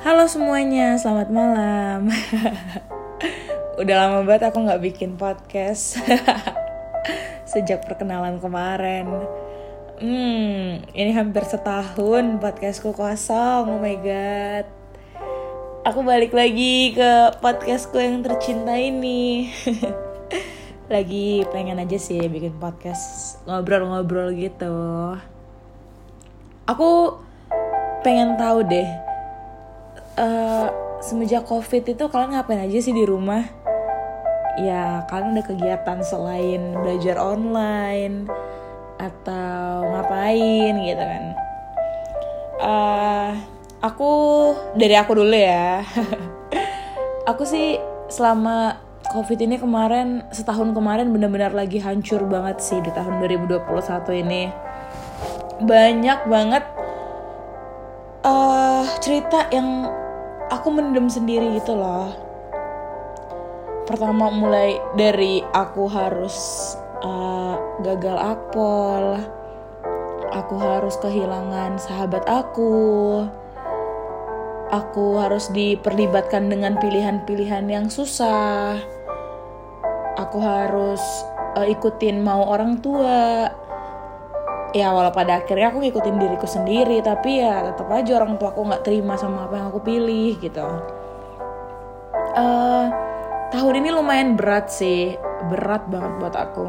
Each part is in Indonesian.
Halo semuanya, selamat malam. Udah lama banget aku nggak bikin podcast sejak perkenalan kemarin. Hmm, ini hampir setahun podcastku kosong. Oh my god. Aku balik lagi ke podcastku yang tercinta ini. lagi pengen aja sih bikin podcast ngobrol-ngobrol gitu. Aku pengen tahu deh uh, semenjak covid itu kalian ngapain aja sih di rumah? Ya kalian ada kegiatan selain belajar online atau ngapain gitu kan. Uh, aku dari aku dulu ya. Aku sih selama covid ini kemarin setahun kemarin benar-benar lagi hancur banget sih di tahun 2021 ini. Banyak banget uh, cerita yang aku mendem sendiri gitu loh. Pertama mulai dari aku harus uh, gagal akpol aku harus kehilangan sahabat aku aku harus diperlibatkan dengan pilihan-pilihan yang susah aku harus uh, ikutin mau orang tua ya walau pada akhirnya aku ngikutin diriku sendiri tapi ya tetap aja orang tua aku nggak terima sama apa yang aku pilih gitu. Uh, tahun ini lumayan berat sih berat banget buat aku.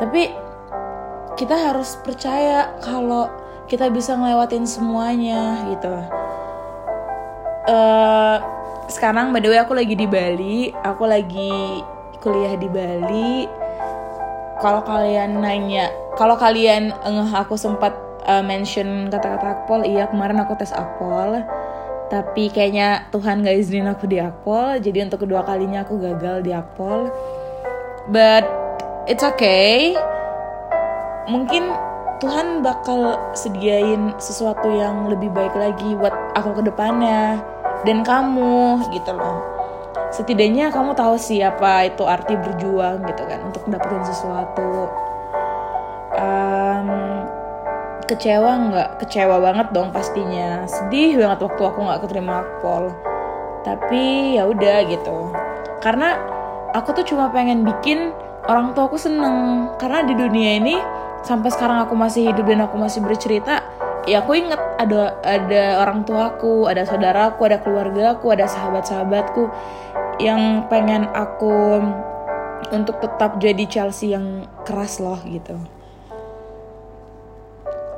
Tapi kita harus percaya kalau kita bisa ngelewatin semuanya gitu. Uh, sekarang by the way aku lagi di Bali aku lagi kuliah di Bali kalau kalian nanya kalau kalian ngeh aku sempat uh, mention kata-kata akpol iya kemarin aku tes akpol. Tapi kayaknya Tuhan gak izinin aku di akpol jadi untuk kedua kalinya aku gagal di akpol. But it's okay. Mungkin Tuhan bakal sediain sesuatu yang lebih baik lagi buat aku ke depannya dan kamu gitu loh setidaknya kamu tahu siapa itu arti berjuang gitu kan untuk dapetin sesuatu. Um, kecewa nggak? Kecewa banget dong pastinya. Sedih banget waktu aku nggak keterima akpol tapi ya udah gitu. Karena aku tuh cuma pengen bikin orang tua aku seneng. Karena di dunia ini sampai sekarang aku masih hidup dan aku masih bercerita ya aku inget ada ada orang tuaku ada saudaraku ada keluargaku ada sahabat-sahabatku yang pengen aku untuk tetap jadi Chelsea yang keras loh gitu.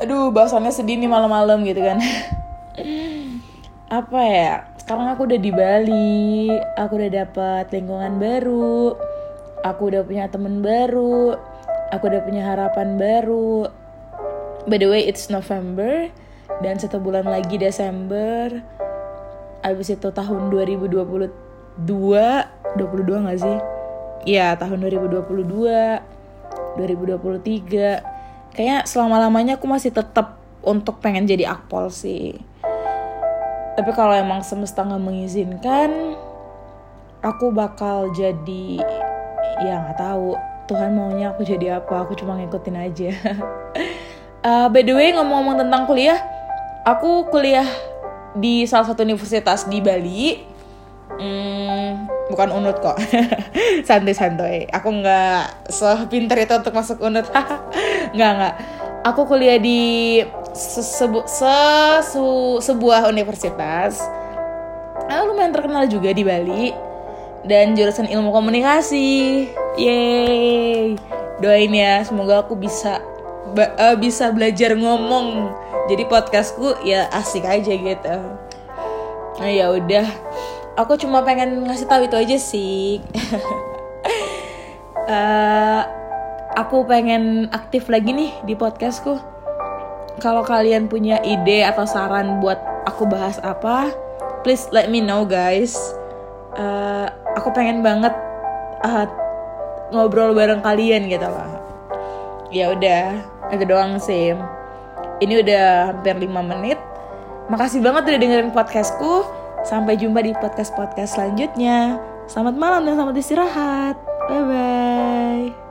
Aduh bahasannya sedih nih malam-malam gitu kan. Apa ya sekarang aku udah di Bali aku udah dapat lingkungan baru aku udah punya temen baru aku udah punya harapan baru. By the way it's November dan satu bulan lagi Desember. Abis itu tahun 2022 22 gak sih? Iya tahun 2022 2023 kayaknya selama lamanya aku masih tetap untuk pengen jadi akpol sih. Tapi kalau emang semesta nggak mengizinkan aku bakal jadi ya nggak tahu. Tuhan maunya aku jadi apa aku cuma ngikutin aja. Uh, by the way ngomong-ngomong tentang kuliah aku kuliah di salah satu universitas di Bali hmm, bukan unut kok. Santai-santai. Aku nggak sepinter itu untuk masuk unut. Nggak nggak. Aku kuliah di sebu se se sebuah universitas. Ah, lumayan terkenal juga di Bali. Dan jurusan ilmu komunikasi. Yeay. Doain ya semoga aku bisa uh, bisa belajar ngomong. Jadi podcastku ya asik aja gitu. Nah ya udah aku cuma pengen ngasih tahu itu aja sih. Uh, aku pengen aktif lagi nih di podcastku. Kalau kalian punya ide atau saran buat aku bahas apa please let me know guys. Uh, aku pengen banget uh, ngobrol bareng kalian gitu loh. Ya udah itu doang sih. Ini udah hampir 5 menit. Makasih banget udah dengerin podcastku Sampai jumpa di podcast-podcast selanjutnya. Selamat malam dan selamat istirahat. Bye bye.